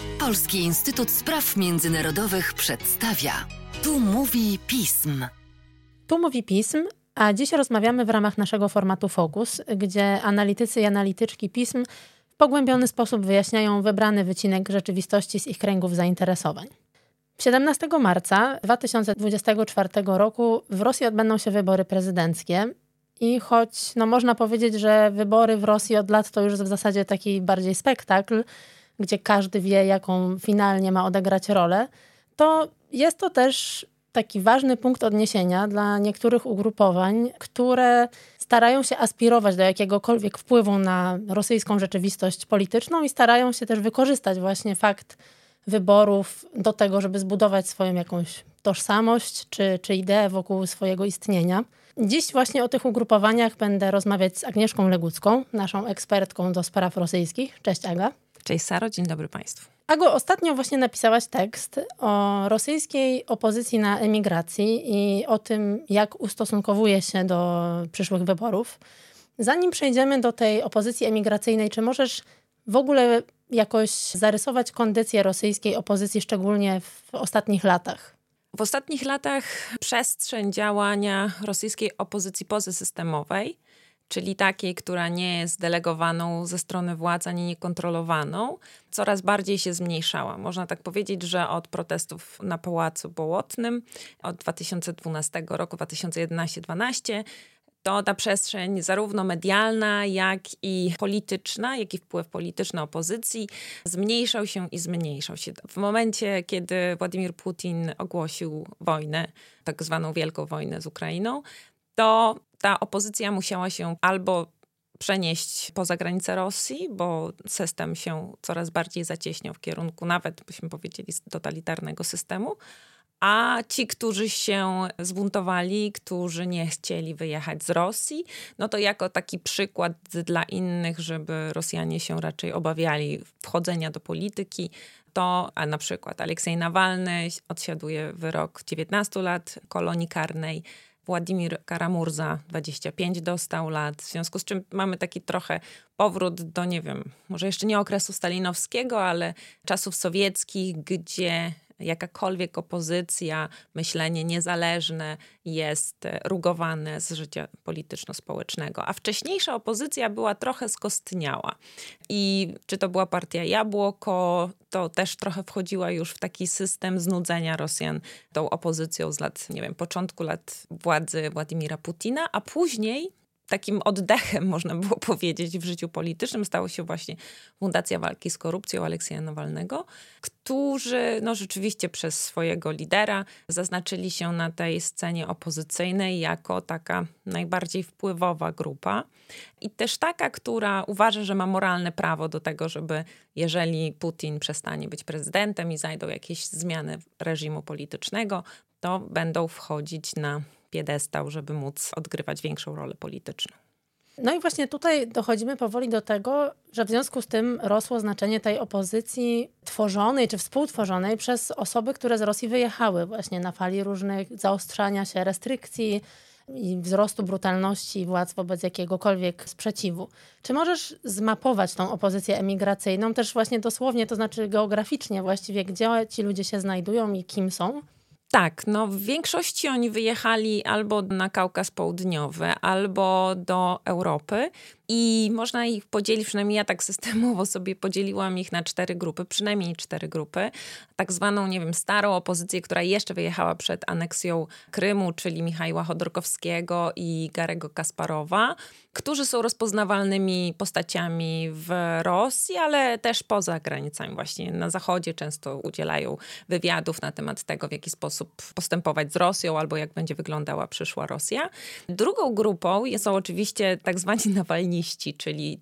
Polski Instytut Spraw Międzynarodowych przedstawia. Tu mówi pism. Tu mówi pism, a dziś rozmawiamy w ramach naszego formatu Focus, gdzie analitycy i analityczki pism w pogłębiony sposób wyjaśniają wybrany wycinek rzeczywistości z ich kręgów zainteresowań. 17 marca 2024 roku w Rosji odbędą się wybory prezydenckie. I choć no, można powiedzieć, że wybory w Rosji od lat to już w zasadzie taki bardziej spektakl, gdzie każdy wie, jaką finalnie ma odegrać rolę, to jest to też taki ważny punkt odniesienia dla niektórych ugrupowań, które starają się aspirować do jakiegokolwiek wpływu na rosyjską rzeczywistość polityczną i starają się też wykorzystać właśnie fakt wyborów do tego, żeby zbudować swoją jakąś tożsamość czy, czy ideę wokół swojego istnienia. Dziś właśnie o tych ugrupowaniach będę rozmawiać z Agnieszką Legucką, naszą ekspertką do spraw rosyjskich. Cześć Aga. Cześć Saro, dzień dobry Państwu. Ago, ostatnio właśnie napisałaś tekst o rosyjskiej opozycji na emigracji i o tym, jak ustosunkowuje się do przyszłych wyborów. Zanim przejdziemy do tej opozycji emigracyjnej, czy możesz w ogóle jakoś zarysować kondycję rosyjskiej opozycji, szczególnie w ostatnich latach? W ostatnich latach przestrzeń działania rosyjskiej opozycji pozysystemowej, czyli takiej, która nie jest delegowaną ze strony władz ani niekontrolowaną, coraz bardziej się zmniejszała. Można tak powiedzieć, że od protestów na Pałacu Bołotnym od 2012 roku, 2011-2012, to ta przestrzeń zarówno medialna, jak i polityczna, jak i wpływ polityczny opozycji zmniejszał się i zmniejszał się. W momencie, kiedy Władimir Putin ogłosił wojnę, tak zwaną wielką wojnę z Ukrainą, to ta opozycja musiała się albo przenieść poza granice Rosji, bo system się coraz bardziej zacieśniał w kierunku nawet, byśmy powiedzieli, totalitarnego systemu, a ci, którzy się zbuntowali, którzy nie chcieli wyjechać z Rosji, no to jako taki przykład dla innych, żeby Rosjanie się raczej obawiali wchodzenia do polityki, to a na przykład Aleksiej Nawalny odsiaduje wyrok 19 lat kolonii karnej, Władimir Karamurza 25 dostał lat, w związku z czym mamy taki trochę powrót do, nie wiem, może jeszcze nie okresu stalinowskiego, ale czasów sowieckich, gdzie jakakolwiek opozycja, myślenie niezależne jest rugowane z życia polityczno-społecznego. A wcześniejsza opozycja była trochę skostniała. I czy to była partia Jabłoko, to też trochę wchodziła już w taki system znudzenia Rosjan tą opozycją z lat, nie wiem, początku lat władzy Władimira Putina, a później takim oddechem, można było powiedzieć, w życiu politycznym. Stało się właśnie Fundacja Walki z Korupcją Aleksja Nawalnego, którzy no, rzeczywiście przez swojego lidera zaznaczyli się na tej scenie opozycyjnej jako taka najbardziej wpływowa grupa. I też taka, która uważa, że ma moralne prawo do tego, żeby jeżeli Putin przestanie być prezydentem i zajdą jakieś zmiany reżimu politycznego, to będą wchodzić na piedestał, żeby móc odgrywać większą rolę polityczną. No i właśnie tutaj dochodzimy powoli do tego, że w związku z tym rosło znaczenie tej opozycji tworzonej czy współtworzonej przez osoby, które z Rosji wyjechały właśnie na fali różnych zaostrzania się restrykcji i wzrostu brutalności władz wobec jakiegokolwiek sprzeciwu. Czy możesz zmapować tą opozycję emigracyjną też właśnie dosłownie, to znaczy geograficznie właściwie, gdzie ci ludzie się znajdują i kim są? Tak, no w większości oni wyjechali albo na Kaukaz Południowy, albo do Europy. I można ich podzielić, przynajmniej ja tak systemowo sobie podzieliłam ich na cztery grupy, przynajmniej cztery grupy. Tak zwaną, nie wiem, starą opozycję, która jeszcze wyjechała przed aneksją Krymu, czyli Michała Chodorkowskiego i Garego Kasparowa, którzy są rozpoznawalnymi postaciami w Rosji, ale też poza granicami. Właśnie na zachodzie często udzielają wywiadów na temat tego, w jaki sposób postępować z Rosją albo jak będzie wyglądała przyszła Rosja. Drugą grupą są oczywiście tak zwani nawalni czyli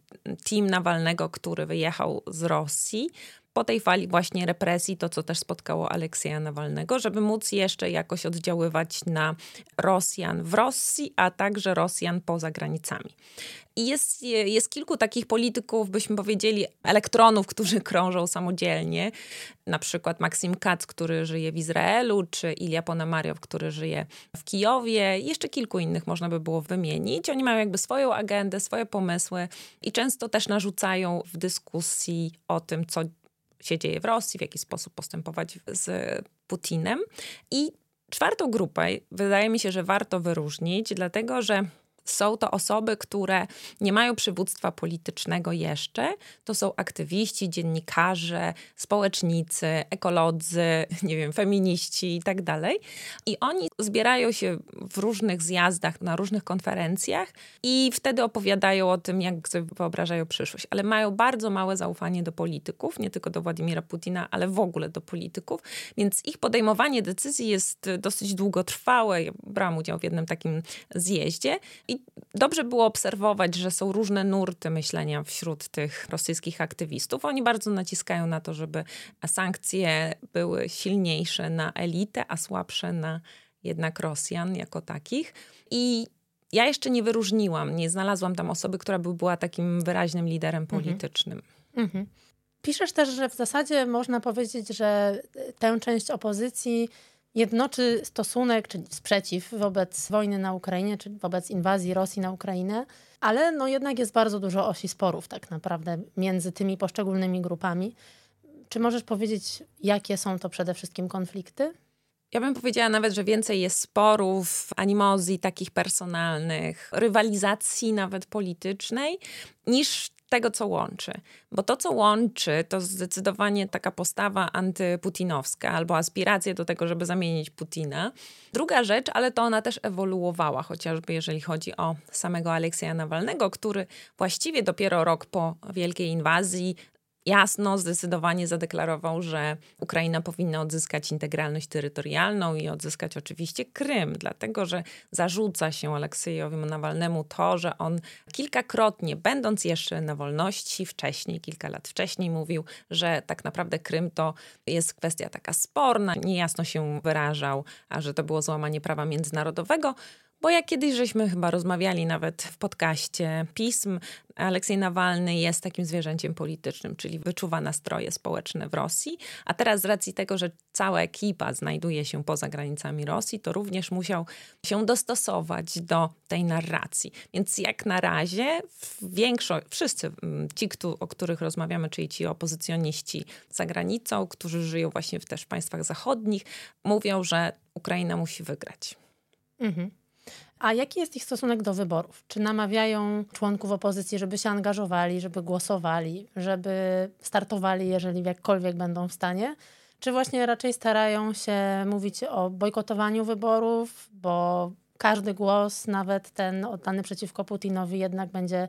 team Nawalnego, który wyjechał z Rosji, po tej fali właśnie represji, to co też spotkało Aleksieja Nawalnego, żeby móc jeszcze jakoś oddziaływać na Rosjan w Rosji, a także Rosjan poza granicami. I jest, jest kilku takich polityków, byśmy powiedzieli, elektronów, którzy krążą samodzielnie. Na przykład Maksim Katz, który żyje w Izraelu, czy Ilya Ponamariow, który żyje w Kijowie. Jeszcze kilku innych można by było wymienić. Oni mają jakby swoją agendę, swoje pomysły i często też narzucają w dyskusji o tym, co się dzieje w Rosji, w jaki sposób postępować z Putinem. I czwartą grupę wydaje mi się, że warto wyróżnić, dlatego że są to osoby, które nie mają przywództwa politycznego jeszcze. To są aktywiści, dziennikarze, społecznicy, ekolodzy, nie wiem, feminiści i tak dalej. I oni zbierają się w różnych zjazdach, na różnych konferencjach i wtedy opowiadają o tym, jak sobie wyobrażają przyszłość. Ale mają bardzo małe zaufanie do polityków, nie tylko do Władimira Putina, ale w ogóle do polityków, więc ich podejmowanie decyzji jest dosyć długotrwałe. Ja brałam udział w jednym takim zjeździe i dobrze było obserwować, że są różne nurty myślenia wśród tych rosyjskich aktywistów. Oni bardzo naciskają na to, żeby sankcje były silniejsze na elitę, a słabsze na jednak Rosjan jako takich. I ja jeszcze nie wyróżniłam, nie znalazłam tam osoby, która by była takim wyraźnym liderem mhm. politycznym. Mhm. Piszesz też, że w zasadzie można powiedzieć, że tę część opozycji jednoczy stosunek, czy sprzeciw wobec wojny na Ukrainie, czy wobec inwazji Rosji na Ukrainę, ale no jednak jest bardzo dużo osi sporów tak naprawdę między tymi poszczególnymi grupami. Czy możesz powiedzieć, jakie są to przede wszystkim konflikty? Ja bym powiedziała nawet, że więcej jest sporów, animozji takich personalnych, rywalizacji nawet politycznej, niż tego, co łączy. Bo to, co łączy, to zdecydowanie taka postawa antyputinowska albo aspiracje do tego, żeby zamienić Putina. Druga rzecz, ale to ona też ewoluowała, chociażby jeżeli chodzi o samego Aleksieja Nawalnego, który właściwie dopiero rok po wielkiej inwazji jasno, zdecydowanie zadeklarował, że Ukraina powinna odzyskać integralność terytorialną i odzyskać oczywiście Krym, dlatego że zarzuca się Aleksiejowi Nawalnemu to, że on kilkakrotnie, będąc jeszcze na wolności wcześniej, kilka lat wcześniej, mówił, że tak naprawdę Krym to jest kwestia taka sporna, niejasno się wyrażał, a że to było złamanie prawa międzynarodowego. Bo jak kiedyś żeśmy chyba rozmawiali nawet w podcaście pism, Aleksiej Nawalny jest takim zwierzęciem politycznym, czyli wyczuwa nastroje społeczne w Rosji, a teraz z racji tego, że cała ekipa znajduje się poza granicami Rosji, to również musiał się dostosować do tej narracji. Więc jak na razie większość, wszyscy mm, ci, o których rozmawiamy, czyli ci opozycjoniści za granicą, którzy żyją właśnie w też państwach zachodnich, mówią, że Ukraina musi wygrać. Mhm. A jaki jest ich stosunek do wyborów? Czy namawiają członków opozycji, żeby się angażowali, żeby głosowali, żeby startowali, jeżeli jakkolwiek będą w stanie? Czy właśnie raczej starają się mówić o bojkotowaniu wyborów, bo każdy głos, nawet ten oddany przeciwko Putinowi, jednak będzie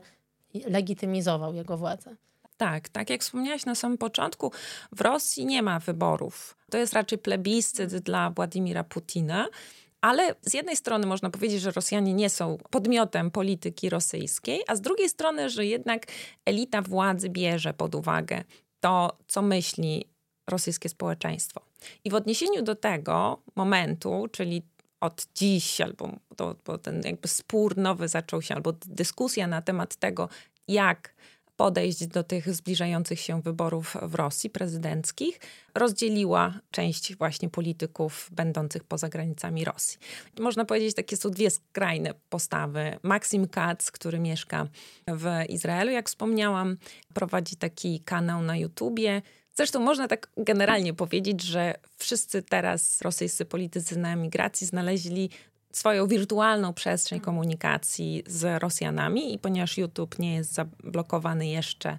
legitymizował jego władzę? Tak, tak jak wspomniałaś na samym początku, w Rosji nie ma wyborów. To jest raczej plebiscyt dla Władimira Putina. Ale z jednej strony można powiedzieć, że Rosjanie nie są podmiotem polityki rosyjskiej, a z drugiej strony, że jednak elita władzy bierze pod uwagę to, co myśli rosyjskie społeczeństwo. I w odniesieniu do tego momentu, czyli od dziś, albo to, bo ten jakby spór nowy zaczął się, albo dyskusja na temat tego, jak podejść do tych zbliżających się wyborów w Rosji prezydenckich, rozdzieliła część właśnie polityków będących poza granicami Rosji. Można powiedzieć, takie są dwie skrajne postawy. Maxim Katz, który mieszka w Izraelu, jak wspomniałam, prowadzi taki kanał na YouTubie. Zresztą można tak generalnie powiedzieć, że wszyscy teraz rosyjscy politycy na emigracji znaleźli swoją wirtualną przestrzeń komunikacji z Rosjanami i ponieważ YouTube nie jest zablokowany jeszcze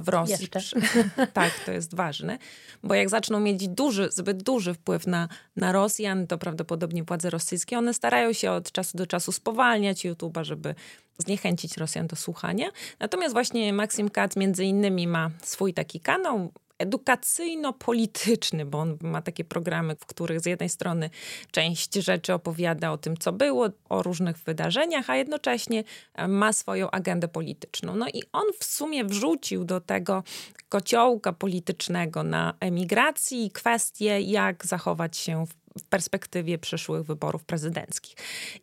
w Rosji. Jeszcze. tak, to jest ważne, bo jak zaczną mieć duży, zbyt duży wpływ na, na Rosjan, to prawdopodobnie władze rosyjskie, one starają się od czasu do czasu spowalniać YouTube'a, żeby zniechęcić Rosjan do słuchania. Natomiast właśnie Maxim Katz między innymi ma swój taki kanał, edukacyjno-polityczny, bo on ma takie programy, w których z jednej strony część rzeczy opowiada o tym, co było, o różnych wydarzeniach, a jednocześnie e, ma swoją agendę polityczną. No i on w sumie wrzucił do tego kociołka politycznego na emigracji kwestię, jak zachować się w w perspektywie przyszłych wyborów prezydenckich.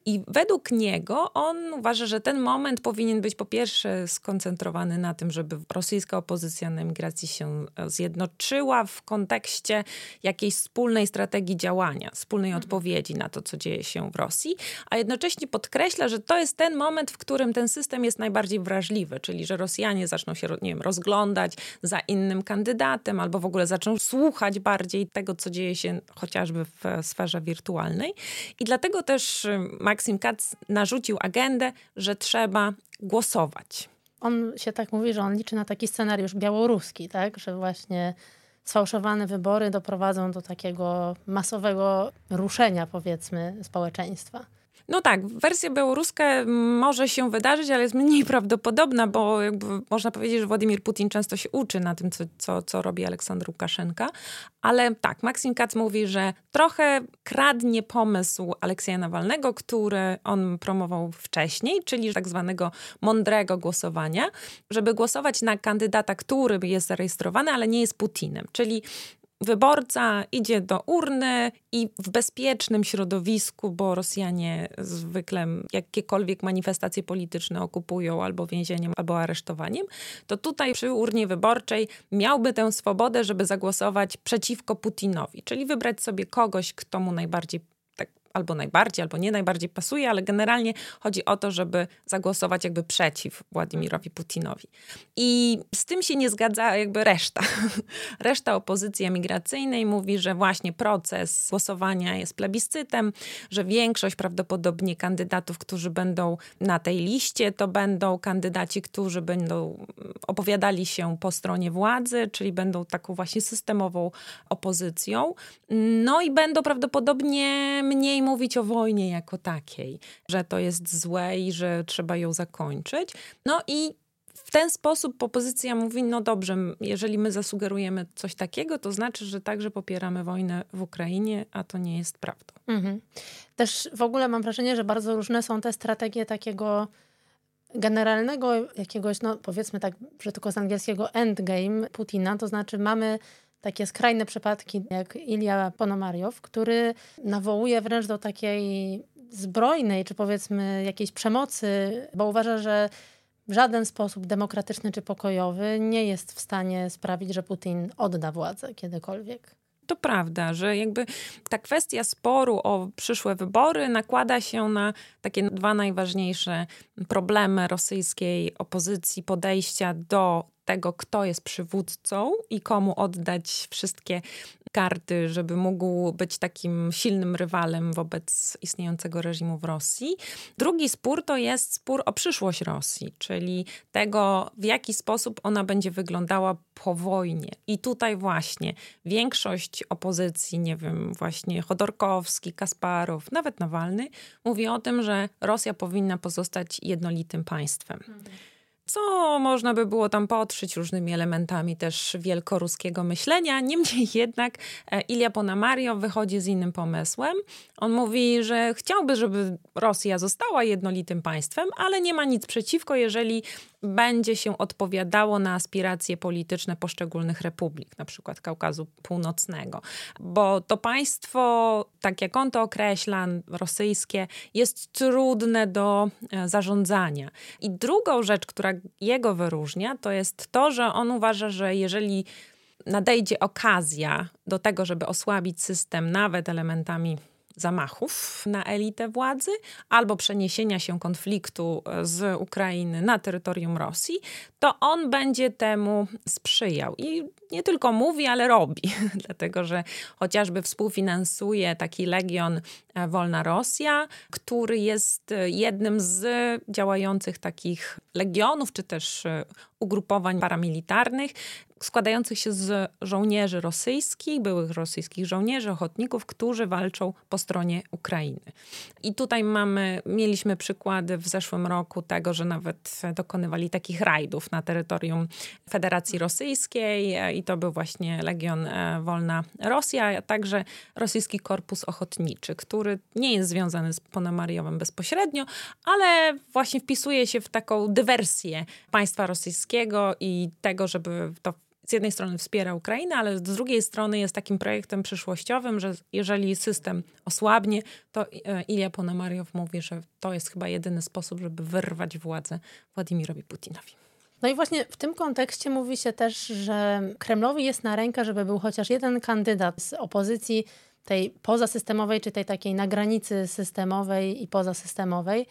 I według niego on uważa, że ten moment powinien być po pierwsze skoncentrowany na tym, żeby rosyjska opozycja na emigracji się zjednoczyła w kontekście jakiejś wspólnej strategii działania, wspólnej mhm. odpowiedzi na to, co dzieje się w Rosji, a jednocześnie podkreśla, że to jest ten moment, w którym ten system jest najbardziej wrażliwy, czyli że Rosjanie zaczną się, nie wiem, rozglądać za innym kandydatem albo w ogóle zaczną słuchać bardziej tego, co dzieje się chociażby w sferze wirtualnej. I dlatego też y, Maxim Katz narzucił agendę, że trzeba głosować. On się tak mówi, że on liczy na taki scenariusz białoruski, tak? Że właśnie sfałszowane wybory doprowadzą do takiego masowego ruszenia, powiedzmy, społeczeństwa. No tak, wersja białoruska może się wydarzyć, ale jest mniej prawdopodobna, bo można powiedzieć, że Władimir Putin często się uczy na tym, co, co, co robi Aleksandr Łukaszenka. Ale tak, Maksim Kac mówi, że trochę kradnie pomysł Aleksieja Nawalnego, który on promował wcześniej, czyli tak zwanego mądrego głosowania, żeby głosować na kandydata, który jest zarejestrowany, ale nie jest Putinem. Czyli wyborca idzie do urny i w bezpiecznym środowisku, bo Rosjanie zwykle jakiekolwiek manifestacje polityczne okupują albo więzieniem, albo aresztowaniem, to tutaj przy urnie wyborczej miałby tę swobodę, żeby zagłosować przeciwko Putinowi, czyli wybrać sobie kogoś, kto mu najbardziej albo najbardziej, albo nie najbardziej pasuje, ale generalnie chodzi o to, żeby zagłosować jakby przeciw Władimirowi Putinowi. I z tym się nie zgadza jakby reszta. Reszta opozycji emigracyjnej mówi, że właśnie proces głosowania jest plebiscytem, że większość prawdopodobnie kandydatów, którzy będą na tej liście, to będą kandydaci, którzy będą opowiadali się po stronie władzy, czyli będą taką właśnie systemową opozycją. No i będą prawdopodobnie mniej mówić o wojnie jako takiej, że to jest złe i że trzeba ją zakończyć. No i w ten sposób opozycja mówi, no dobrze, jeżeli my zasugerujemy coś takiego, to znaczy, że także popieramy wojnę w Ukrainie, a to nie jest prawdą. Mhm. Też w ogóle mam wrażenie, że bardzo różne są te strategie takiego generalnego jakiegoś, no powiedzmy tak brzydko z angielskiego, endgame Putina, to znaczy mamy takie skrajne przypadki jak Ilia Ponomariow, który nawołuje wręcz do takiej zbrojnej, czy powiedzmy jakiejś przemocy, bo uważa, że w żaden sposób demokratyczny czy pokojowy nie jest w stanie sprawić, że Putin odda władzę kiedykolwiek. To prawda, że jakby ta kwestia sporu o przyszłe wybory nakłada się na takie dwa najważniejsze problemy rosyjskiej opozycji, podejścia do tego, kto jest przywódcą i komu oddać wszystkie karty, żeby mógł być takim silnym rywalem wobec istniejącego reżimu w Rosji. Drugi spór to jest spór o przyszłość Rosji, czyli tego, w jaki sposób ona będzie wyglądała po wojnie. I tutaj właśnie większość opozycji, nie wiem, właśnie Chodorkowski, Kasparow, nawet Nawalny, mówi o tym, że Rosja powinna pozostać jednolitym państwem. Mhm co można by było tam potrzyć różnymi elementami też wielkoruskiego myślenia. Niemniej jednak e, Ilia Ponamario wychodzi z innym pomysłem. On mówi, że chciałby, żeby Rosja została jednolitym państwem, ale nie ma nic przeciwko, jeżeli będzie się odpowiadało na aspiracje polityczne poszczególnych republik, na przykład Kaukazu Północnego. Bo to państwo, tak jak on to określa, rosyjskie, jest trudne do e, zarządzania. I drugą rzecz, która jego wyróżnia, to jest to, że on uważa, że jeżeli nadejdzie okazja do tego, żeby osłabić system nawet elementami zamachów na elitę władzy albo przeniesienia się konfliktu e, z Ukrainy na terytorium Rosji, to on będzie temu sprzyjał. I nie tylko mówi, ale robi, dlatego że chociażby współfinansuje taki legion e, Wolna Rosja, który jest e, jednym z działających takich legionów, czy też ugrupowań paramilitarnych, składających się z żołnierzy rosyjskich, byłych rosyjskich żołnierzy, ochotników, którzy walczą po stronie Ukrainy. I tutaj mamy, mieliśmy przykłady w zeszłym roku tego, że nawet dokonywali takich rajdów na terytorium Federacji Rosyjskiej i to był właśnie Legion e, Wolna Rosja, a także Rosyjski Korpus Ochotniczy, który nie jest związany z Ponomariowem bezpośrednio, ale właśnie wpisuje się w taką dywersję państwa rosyjskiego i tego, żeby to z jednej strony wspiera Ukrainę, ale z drugiej strony jest takim projektem przyszłościowym, że jeżeli system osłabnie, to e, Ilja Ponomariow mówi, że to jest chyba jedyny sposób, żeby wyrwać władzę Władimirowi Putinowi. No i właśnie w tym kontekście mówi się też, że Kremlowi jest na rękę, żeby był chociaż jeden kandydat z opozycji tej pozasystemowej, czy tej takiej na granicy systemowej i pozasystemowej.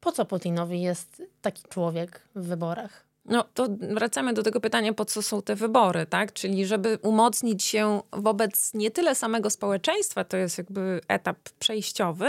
Po co Putinowi jest taki człowiek w wyborach? No to wracamy do tego pytania, po co są te wybory, tak? Czyli żeby umocnić się wobec nie tyle samego społeczeństwa, to jest jakby etap przejściowy,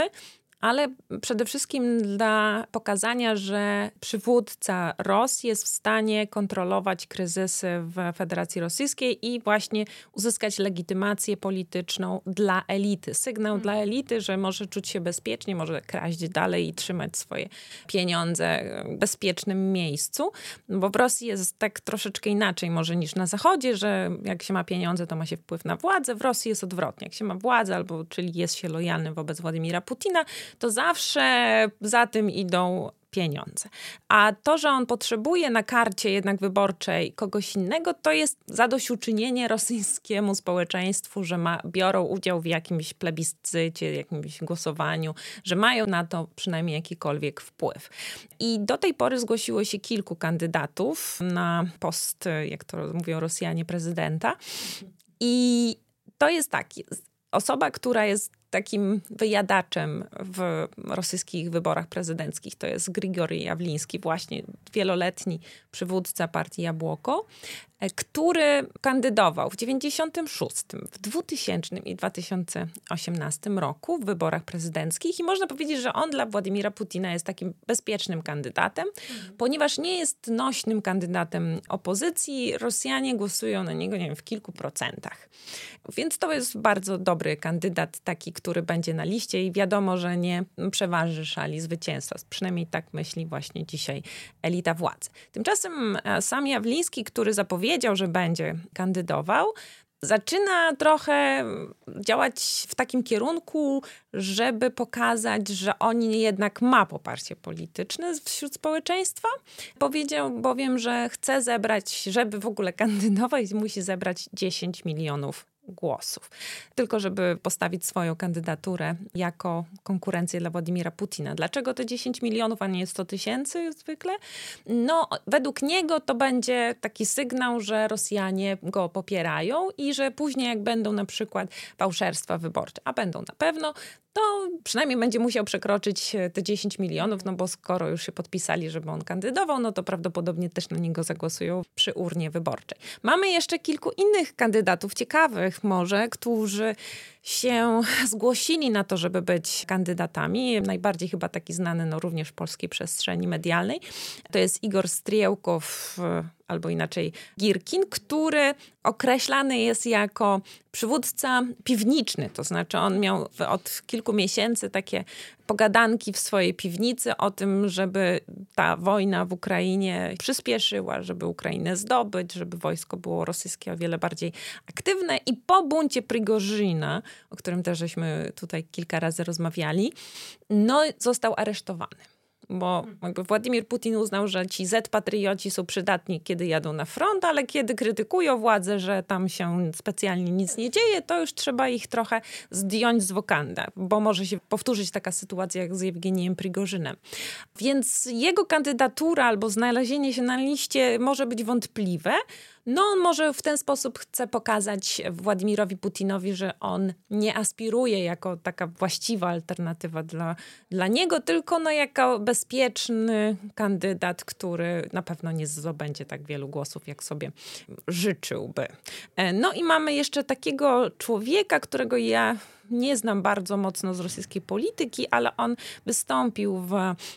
ale przede wszystkim dla pokazania, że przywódca Rosji jest w stanie kontrolować kryzysy w Federacji Rosyjskiej i właśnie uzyskać legitymację polityczną dla elity. Sygnał hmm. dla elity, że może czuć się bezpiecznie, może kraść dalej i trzymać swoje pieniądze w bezpiecznym miejscu, bo w Rosji jest tak troszeczkę inaczej może niż na Zachodzie, że jak się ma pieniądze, to ma się wpływ na władzę. W Rosji jest odwrotnie. Jak się ma władzę, albo czyli jest się lojalny wobec Władimira Putina, to zawsze za tym idą pieniądze. A to, że on potrzebuje na karcie jednak wyborczej kogoś innego, to jest zadośćuczynienie rosyjskiemu społeczeństwu, że ma, biorą udział w jakimś plebiscycie, jakimś głosowaniu, że mają na to przynajmniej jakikolwiek wpływ. I do tej pory zgłosiło się kilku kandydatów na post, jak to mówią Rosjanie, prezydenta. I to jest tak, osoba, która jest takim wyjadaczem w rosyjskich wyborach prezydenckich. To jest Grigory Jawliński, właśnie wieloletni przywódca partii Jabłoko, e, który kandydował w 96, w 2000 i 2018 roku w wyborach prezydenckich i można powiedzieć, że on dla Władimira Putina jest takim bezpiecznym kandydatem, mhm. ponieważ nie jest nośnym kandydatem opozycji. Rosjanie głosują na niego, nie wiem, w kilku procentach. Więc to jest bardzo dobry kandydat, taki, który będzie na liście i wiadomo, że nie przeważy szali zwycięstwa. Przynajmniej tak myśli właśnie dzisiaj elita władzy. Tymczasem e, sam Jawliński, który zapowiedział, że będzie kandydował, zaczyna trochę działać w takim kierunku, żeby pokazać, że on jednak ma poparcie polityczne wśród społeczeństwa. Powiedział bowiem, że chce zebrać, żeby w ogóle kandydować, musi zebrać 10 milionów głosów. Tylko żeby postawić swoją kandydaturę jako konkurencję dla Władimira Putina. Dlaczego to 10 milionów, a nie 100 tysięcy zwykle? No, według niego to będzie taki sygnał, że Rosjanie go popierają i że później jak będą na przykład fałszerstwa wyborcze, a będą na pewno, to przynajmniej będzie musiał przekroczyć e, te 10 milionów, no bo skoro już się podpisali, żeby on kandydował, no to prawdopodobnie też na niego zagłosują przy urnie wyborczej. Mamy jeszcze kilku innych kandydatów, ciekawych może, którzy się zgłosili na to, żeby być kandydatami. Najbardziej chyba taki znany no, również w polskiej przestrzeni medialnej. To jest Igor Striełkow, albo inaczej Girkin, który określany jest jako przywódca piwniczny. To znaczy on miał od kilku miesięcy takie pogadanki w swojej piwnicy o tym, żeby ta wojna w Ukrainie przyspieszyła, żeby Ukrainę zdobyć, żeby wojsko było rosyjskie o wiele bardziej aktywne. I po buncie Prigorzyna, o którym też żeśmy tutaj kilka razy rozmawiali, no został aresztowany bo jakby Władimir Putin uznał, że ci Z-patrioci są przydatni, kiedy jadą na front, ale kiedy krytykują władzę, że tam się specjalnie nic nie dzieje, to już trzeba ich trochę zdjąć z wokanda, bo może się powtórzyć taka sytuacja jak z Jewgeniem Prigorzynem. Więc jego kandydatura albo znalezienie się na liście może być wątpliwe, no, on może w ten sposób chce pokazać Władimirowi Putinowi, że on nie aspiruje jako taka właściwa alternatywa dla, dla niego, tylko no, jako bezpieczny kandydat, który na pewno nie zdobędzie tak wielu głosów, jak sobie życzyłby. E, no i mamy jeszcze takiego człowieka, którego ja nie znam bardzo mocno z rosyjskiej polityki, ale on wystąpił w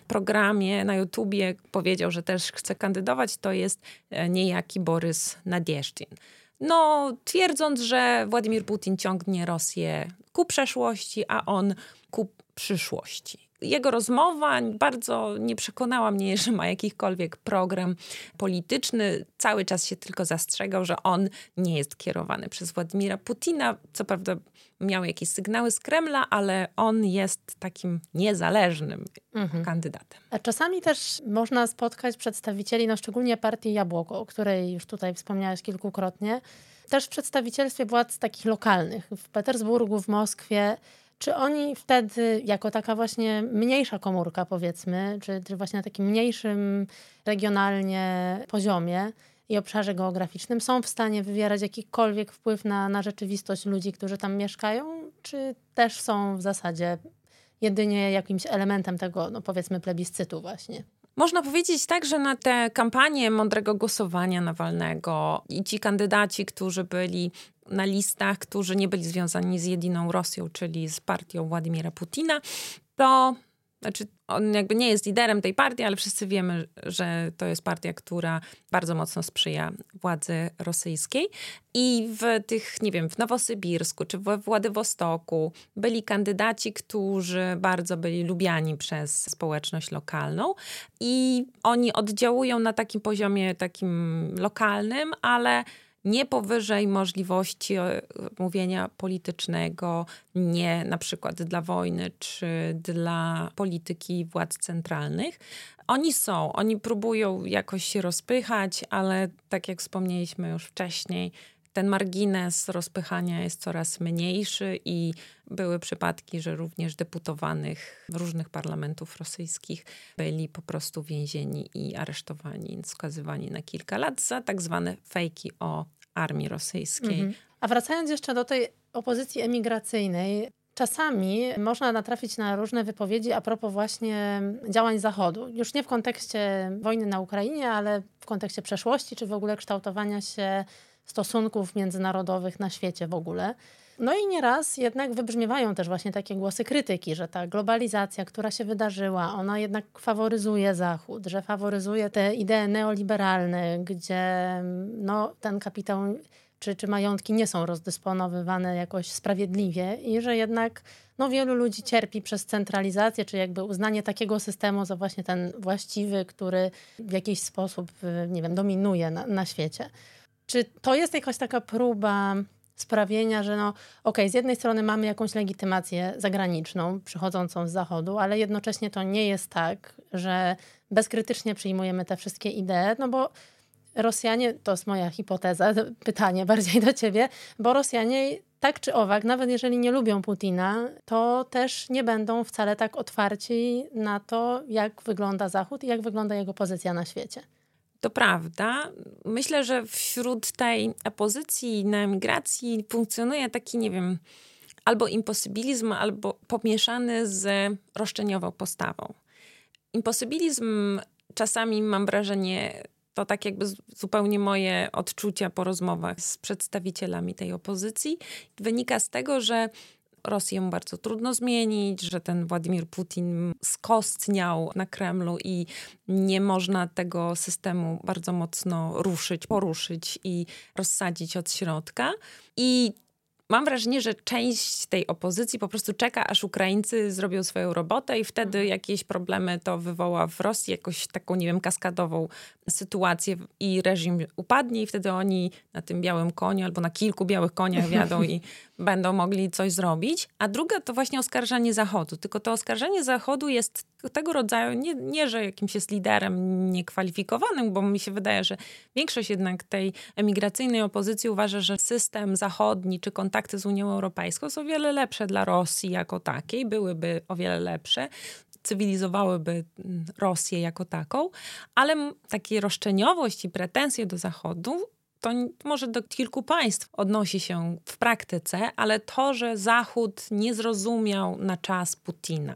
programie na YouTubie, powiedział, że też chce kandydować. To jest e, niejaki Borys Nadieszczyn. No, twierdząc, że Władimir Putin ciągnie Rosję ku przeszłości, a on ku przyszłości. Jego rozmowa bardzo nie przekonała mnie, że ma jakikolwiek program polityczny. Cały czas się tylko zastrzegał, że on nie jest kierowany przez Władimira Putina. Co prawda miał jakieś sygnały z Kremla, ale on jest takim niezależnym mhm. kandydatem. A czasami też można spotkać przedstawicieli, no szczególnie partii Jabłoko, o której już tutaj wspomniałeś kilkukrotnie, też w przedstawicielstwie władz takich lokalnych w Petersburgu, w Moskwie. Czy oni wtedy, jako taka właśnie mniejsza komórka, powiedzmy, czy, czy właśnie na takim mniejszym regionalnie poziomie i obszarze geograficznym, są w stanie wywierać jakikolwiek wpływ na, na rzeczywistość ludzi, którzy tam mieszkają, czy też są w zasadzie jedynie jakimś elementem tego, no powiedzmy, plebiscytu właśnie? Można powiedzieć tak, że na te kampanie mądrego głosowania Nawalnego i ci kandydaci, którzy byli na listach, którzy nie byli związani z jedyną Rosją, czyli z partią Władimira Putina, to znaczy, on jakby nie jest liderem tej partii, ale wszyscy wiemy, że to jest partia, która bardzo mocno sprzyja władzy rosyjskiej. I w tych, nie wiem, w Nowosybirsku czy we Władywostoku byli kandydaci, którzy bardzo byli lubiani przez społeczność lokalną. I oni oddziałują na takim poziomie takim lokalnym, ale nie powyżej możliwości e, mówienia politycznego, nie na przykład dla wojny czy dla polityki władz centralnych. Oni są, oni próbują jakoś się rozpychać, ale tak jak wspomnieliśmy już wcześniej, ten margines rozpychania jest coraz mniejszy i były przypadki, że również deputowanych różnych parlamentów rosyjskich byli po prostu więzieni i aresztowani, skazywani na kilka lat za tak zwane fejki o armii rosyjskiej. Mhm. A wracając jeszcze do tej opozycji emigracyjnej, Czasami można natrafić na różne wypowiedzi a propos właśnie działań Zachodu. Już nie w kontekście wojny na Ukrainie, ale w kontekście przeszłości, czy w ogóle kształtowania się stosunków międzynarodowych na świecie w ogóle. No i nieraz jednak wybrzmiewają też właśnie takie głosy krytyki, że ta globalizacja, która się wydarzyła, ona jednak faworyzuje Zachód, że faworyzuje te idee neoliberalne, gdzie no, ten kapitał czy, czy majątki nie są rozdysponowywane jakoś sprawiedliwie i że jednak no, wielu ludzi cierpi przez centralizację, czy jakby uznanie takiego systemu za właśnie ten właściwy, który w jakiś sposób, nie wiem, dominuje na, na świecie. Czy to jest jakaś taka próba sprawienia, że no okej, okay, z jednej strony mamy jakąś legitymację zagraniczną przychodzącą z Zachodu, ale jednocześnie to nie jest tak, że bezkrytycznie przyjmujemy te wszystkie idee, no bo Rosjanie, to jest moja hipoteza, pytanie bardziej do ciebie, bo Rosjanie tak czy owak, nawet jeżeli nie lubią Putina, to też nie będą wcale tak otwarci na to, jak wygląda Zachód i jak wygląda jego pozycja na świecie. To prawda. Myślę, że wśród tej opozycji na emigracji funkcjonuje taki, nie wiem, albo imposybilizm, albo pomieszany z roszczeniową postawą. Imposybilizm czasami mam wrażenie, to tak jakby zupełnie moje odczucia po rozmowach z przedstawicielami tej opozycji, wynika z tego, że Rosję bardzo trudno zmienić, że ten Władimir Putin skostniał na Kremlu i nie można tego systemu bardzo mocno ruszyć, poruszyć i rozsadzić od środka. I mam wrażenie, że część tej opozycji po prostu czeka, aż Ukraińcy zrobią swoją robotę i wtedy mhm. jakieś problemy to wywoła w Rosji, jakoś taką, nie wiem, kaskadową sytuację i reżim upadnie i wtedy oni na tym białym koniu albo na kilku białych koniach wiadą i będą mogli coś zrobić. A druga to właśnie oskarżanie Zachodu. Tylko to oskarżanie Zachodu jest tego rodzaju, nie, nie że jakimś jest liderem niekwalifikowanym, bo mi się wydaje, że większość jednak tej emigracyjnej opozycji uważa, że system zachodni czy kontakty z Unią Europejską są o wiele lepsze dla Rosji jako takiej, byłyby o wiele lepsze cywilizowałyby mm, Rosję jako taką, ale takie roszczeniowość i pretensje do Zachodu to może do kilku państw odnosi się w praktyce, ale to, że Zachód nie zrozumiał na czas Putina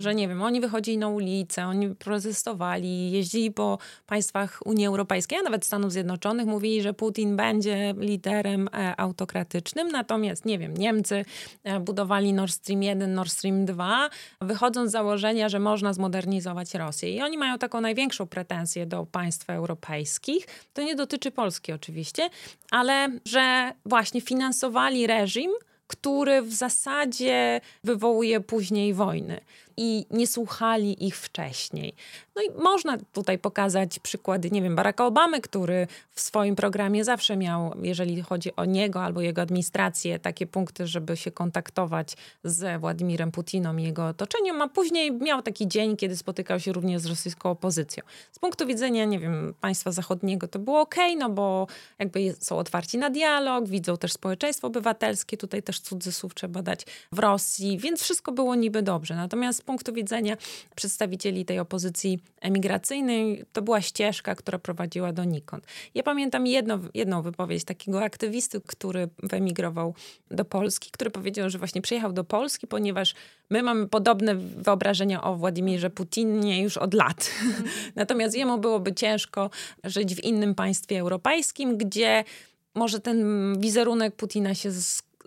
że nie wiem, oni wychodzili na ulicę, oni protestowali, jeździli po państwach Unii Europejskiej, a nawet Stanów Zjednoczonych, mówili, że Putin będzie liderem e, autokratycznym, natomiast nie wiem, Niemcy e, budowali Nord Stream 1, Nord Stream 2, wychodząc z założenia, że można zmodernizować Rosję. I oni mają taką największą pretensję do państw europejskich. To nie dotyczy Polski oczywiście, ale że właśnie finansowali reżim, który w zasadzie wywołuje później wojny. I nie słuchali ich wcześniej. No i można tutaj pokazać przykłady, nie wiem, Baracka Obamy, który w swoim programie zawsze miał, jeżeli chodzi o niego albo jego administrację, takie punkty, żeby się kontaktować z Władimirem Putinem i jego otoczeniem, a później miał taki dzień, kiedy spotykał się również z rosyjską opozycją. Z punktu widzenia, nie wiem, państwa zachodniego to było ok, no bo jakby są otwarci na dialog, widzą też społeczeństwo obywatelskie, tutaj też cudzysłów trzeba dać w Rosji, więc wszystko było niby dobrze. Natomiast punktu widzenia przedstawicieli tej opozycji emigracyjnej, to była ścieżka, która prowadziła donikąd. Ja pamiętam jedno, jedną wypowiedź takiego aktywisty, który wyemigrował do Polski, który powiedział, że właśnie przyjechał do Polski, ponieważ my mamy podobne wyobrażenia o Władimirze Putinie już od lat. Natomiast jemu byłoby ciężko żyć w innym państwie europejskim, gdzie może ten wizerunek Putina się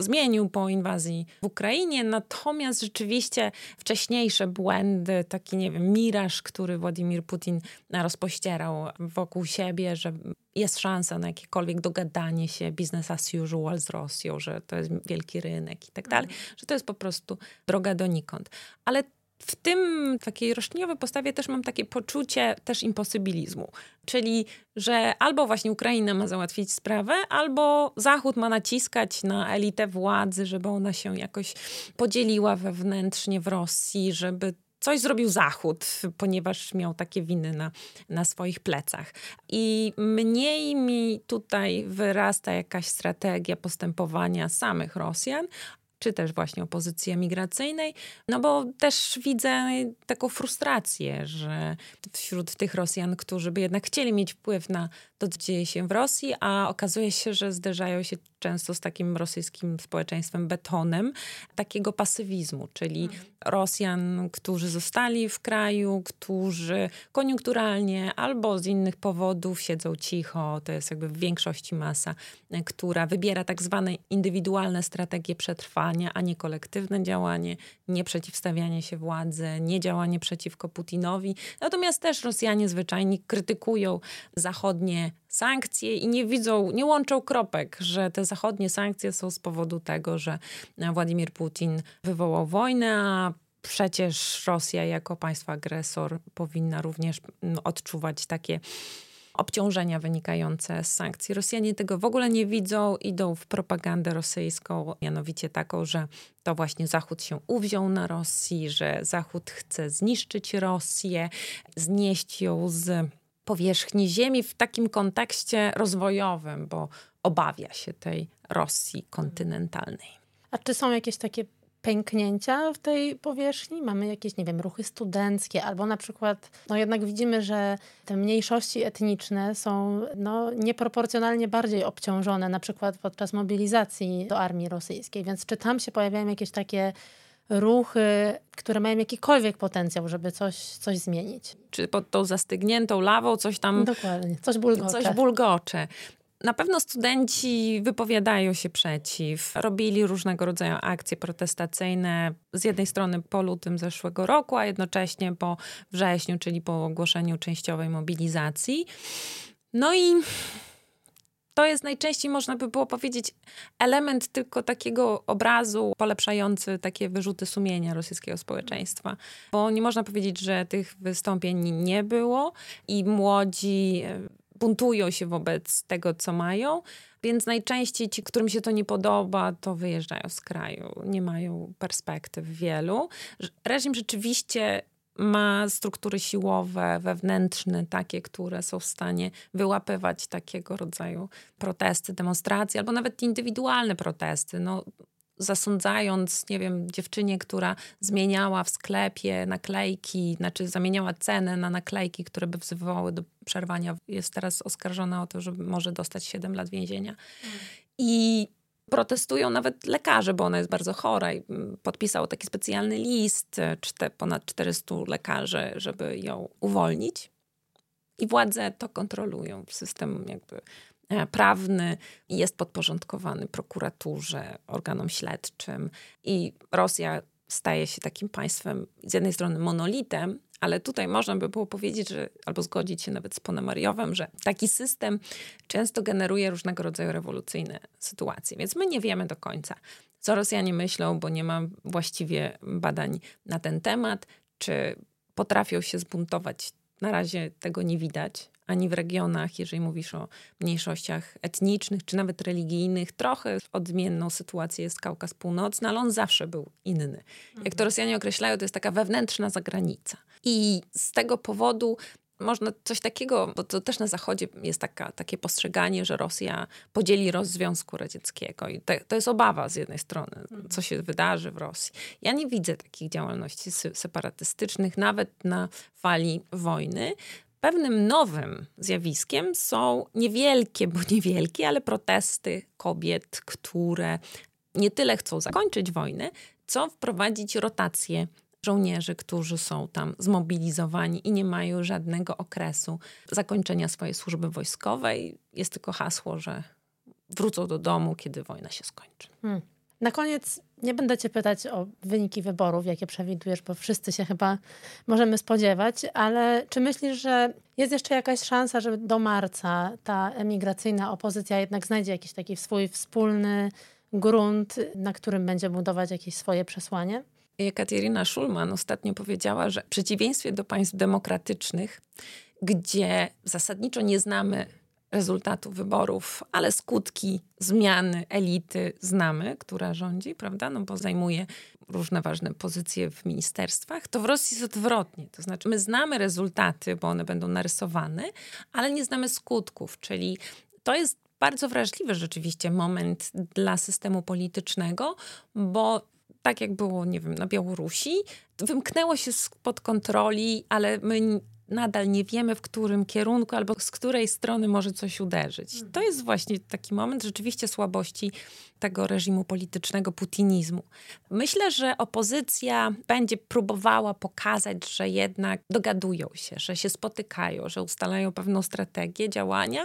zmienił po inwazji w Ukrainie, natomiast rzeczywiście wcześniejsze błędy, taki nie wiem, miraż, który Władimir Putin rozpościerał wokół siebie, że jest szansa na jakiekolwiek dogadanie się business as usual z Rosją, że to jest wielki rynek i tak dalej, mhm. że to jest po prostu droga donikąd. Ale w tym takiej roszczeniowej postawie też mam takie poczucie też imposybilizmu. Czyli, że albo właśnie Ukraina ma załatwić sprawę, albo Zachód ma naciskać na elitę władzy, żeby ona się jakoś podzieliła wewnętrznie w Rosji, żeby coś zrobił Zachód, ponieważ miał takie winy na, na swoich plecach. I mniej mi tutaj wyrasta jakaś strategia postępowania samych Rosjan, czy też właśnie opozycji emigracyjnej, no bo też widzę taką frustrację, że wśród tych Rosjan, którzy by jednak chcieli mieć wpływ na to, co dzieje się w Rosji, a okazuje się, że zderzają się często z takim rosyjskim społeczeństwem betonem, takiego pasywizmu, czyli. Rosjan, którzy zostali w kraju, którzy koniunkturalnie albo z innych powodów siedzą cicho. To jest jakby w większości masa, która wybiera tak zwane indywidualne strategie przetrwania, a nie kolektywne działanie, nie przeciwstawianie się władzy, nie działanie przeciwko Putinowi. Natomiast też Rosjanie zwyczajnie krytykują zachodnie sankcje i nie widzą, nie łączą kropek, że te zachodnie sankcje są z powodu tego, że Władimir Putin wywołał wojnę, a przecież Rosja jako państwo agresor powinna również odczuwać takie obciążenia wynikające z sankcji. Rosjanie tego w ogóle nie widzą, idą w propagandę rosyjską, mianowicie taką, że to właśnie Zachód się uwziął na Rosji, że Zachód chce zniszczyć Rosję, znieść ją z powierzchni Ziemi w takim kontekście rozwojowym, bo obawia się tej Rosji kontynentalnej. A czy są jakieś takie pęknięcia w tej powierzchni? Mamy jakieś, nie wiem, ruchy studenckie, albo na przykład, no jednak widzimy, że te mniejszości etniczne są no, nieproporcjonalnie bardziej obciążone, na przykład podczas mobilizacji do armii rosyjskiej. Więc czy tam się pojawiają jakieś takie ruchy, które mają jakikolwiek potencjał, żeby coś, coś zmienić. Czy pod tą zastygniętą lawą coś tam... Dokładnie, coś bulgocze. Coś bulgocze. Na pewno studenci wypowiadają się przeciw, robili różnego rodzaju akcje protestacyjne, z jednej strony po lutym zeszłego roku, a jednocześnie po wrześniu, czyli po ogłoszeniu częściowej mobilizacji. No i to jest najczęściej, można by było powiedzieć, element tylko takiego obrazu polepszający takie wyrzuty sumienia rosyjskiego społeczeństwa. Bo nie można powiedzieć, że tych wystąpień nie było i młodzi e, buntują się wobec tego, co mają. Więc najczęściej ci, którym się to nie podoba, to wyjeżdżają z kraju. Nie mają perspektyw wielu. Reżim rzeczywiście ma struktury siłowe, wewnętrzne, takie, które są w stanie wyłapywać takiego rodzaju protesty, demonstracje, albo nawet indywidualne protesty. No, zasądzając, nie wiem, dziewczynie, która zmieniała w sklepie naklejki, znaczy zamieniała cenę na naklejki, które by wzywały do przerwania, jest teraz oskarżona o to, że może dostać 7 lat więzienia. Mm. I protestują nawet lekarze, bo ona jest bardzo chora i mm, podpisał taki specjalny list, e, czte, ponad 400 lekarzy, żeby ją uwolnić. I władze to kontrolują. System jakby e, prawny jest podporządkowany prokuraturze, organom śledczym i Rosja staje się takim państwem z jednej strony monolitem, ale tutaj można by było powiedzieć, że albo zgodzić się nawet z Ponemariowem, że taki system często generuje różnego rodzaju rewolucyjne sytuacje. Więc my nie wiemy do końca, co Rosjanie myślą, bo nie ma właściwie badań na ten temat, Czy potrafią się zbuntować? Na razie tego nie widać ani w regionach, jeżeli mówisz o mniejszościach etnicznych czy nawet religijnych. Trochę odmienną sytuację jest Kaukaz Północny, ale on zawsze był inny. Jak to Rosjanie określają, to jest taka wewnętrzna zagranica. I z tego powodu można coś takiego, bo to też na Zachodzie jest taka, takie postrzeganie, że Rosja podzieli roz Związku Radzieckiego. I te, to jest obawa z jednej strony, co się wydarzy w Rosji. Ja nie widzę takich działalności separatystycznych, nawet na fali wojny. Pewnym nowym zjawiskiem są niewielkie, bo niewielkie, ale protesty kobiet, które nie tyle chcą zakończyć wojnę, co wprowadzić rotację żołnierzy, którzy są tam zmobilizowani i nie mają żadnego okresu zakończenia swojej służby wojskowej. Jest tylko hasło, że wrócą do domu, kiedy wojna się skończy. Hmm. Na koniec nie będę Cię pytać o wyniki wyborów, jakie przewidujesz, bo wszyscy się chyba możemy spodziewać, ale czy myślisz, że jest jeszcze jakaś szansa, że do marca ta emigracyjna opozycja jednak znajdzie jakiś taki swój wspólny grunt, na którym będzie budować jakieś swoje przesłanie? Katerina Schulman ostatnio powiedziała, że w przeciwieństwie do państw demokratycznych, gdzie zasadniczo nie znamy rezultatu wyborów, ale skutki zmiany elity znamy, która rządzi, prawda? No bo zajmuje różne ważne pozycje w ministerstwach, to w Rosji jest odwrotnie. To znaczy, my znamy rezultaty, bo one będą narysowane, ale nie znamy skutków, czyli to jest bardzo wrażliwy rzeczywiście moment dla systemu politycznego, bo tak jak było, nie wiem, na Białorusi, wymknęło się spod kontroli, ale my nadal nie wiemy, w którym kierunku albo z której strony może coś uderzyć. Mhm. To jest właśnie taki moment rzeczywiście słabości tego reżimu politycznego, putinizmu. Myślę, że opozycja będzie próbowała pokazać, że jednak dogadują się, że się spotykają, że ustalają pewną strategię działania,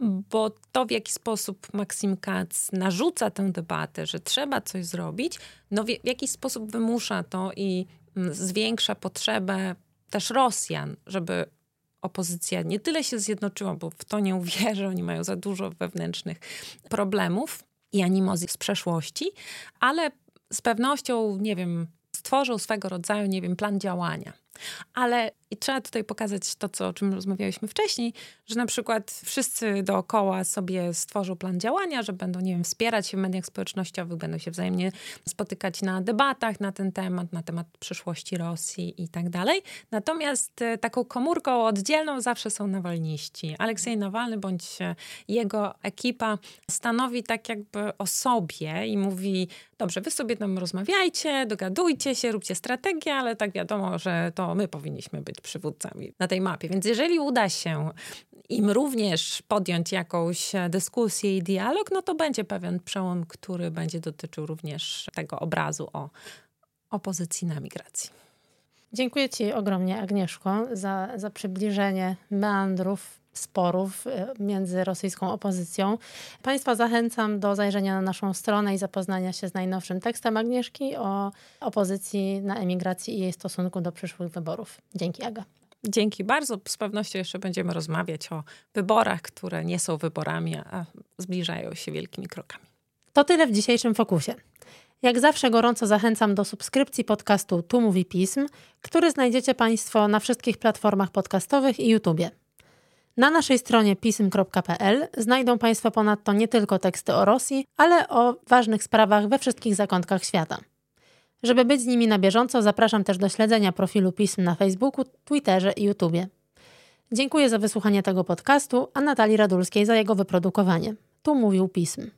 bo to, w jaki sposób Maksim Katz narzuca tę debatę, że trzeba coś zrobić, no w, w jakiś sposób wymusza to i mm, zwiększa potrzebę też Rosjan, żeby opozycja nie tyle się zjednoczyła, bo w to nie uwierzę, oni mają za dużo wewnętrznych problemów i animozji z przeszłości, ale z pewnością, nie wiem, stworzył swego rodzaju, nie wiem, plan działania. Ale i trzeba tutaj pokazać to, co, o czym rozmawialiśmy wcześniej, że na przykład wszyscy dookoła sobie stworzą plan działania, że będą, nie wiem, wspierać się w mediach społecznościowych, będą się wzajemnie spotykać na debatach na ten temat, na temat przyszłości Rosji i tak dalej. Natomiast e, taką komórką oddzielną zawsze są nawalniści. Aleksiej Nawalny bądź jego ekipa stanowi tak jakby o sobie i mówi, dobrze, wy sobie tam rozmawiajcie, dogadujcie się, róbcie strategię, ale tak wiadomo, że to my powinniśmy być przywódcami na tej mapie. Więc jeżeli uda się im również podjąć jakąś dyskusję i dialog, no to będzie pewien przełom, który będzie dotyczył również tego obrazu o opozycji na migracji. Dziękuję Ci ogromnie, Agnieszko, za, za przybliżenie meandrów sporów e, między rosyjską opozycją. Państwa zachęcam do zajrzenia na naszą stronę i zapoznania się z najnowszym tekstem Agnieszki o opozycji na emigracji i jej stosunku do przyszłych wyborów. Dzięki, Aga. Dzięki bardzo. Z pewnością jeszcze będziemy rozmawiać o wyborach, które nie są wyborami, a zbliżają się wielkimi krokami. To tyle w dzisiejszym fokusie. Jak zawsze gorąco zachęcam do subskrypcji podcastu Tu Mówi Pism, który znajdziecie Państwo na wszystkich platformach podcastowych i YouTubie. Na naszej stronie pism.pl znajdą Państwo ponadto nie tylko teksty o Rosji, ale o ważnych sprawach we wszystkich zakątkach świata. Żeby być z nimi na bieżąco, zapraszam też do śledzenia profilu pism na Facebooku, Twitterze i YouTubie. Dziękuję za wysłuchanie tego podcastu, a Natalii Radulskiej za jego wyprodukowanie. Tu mówił pism.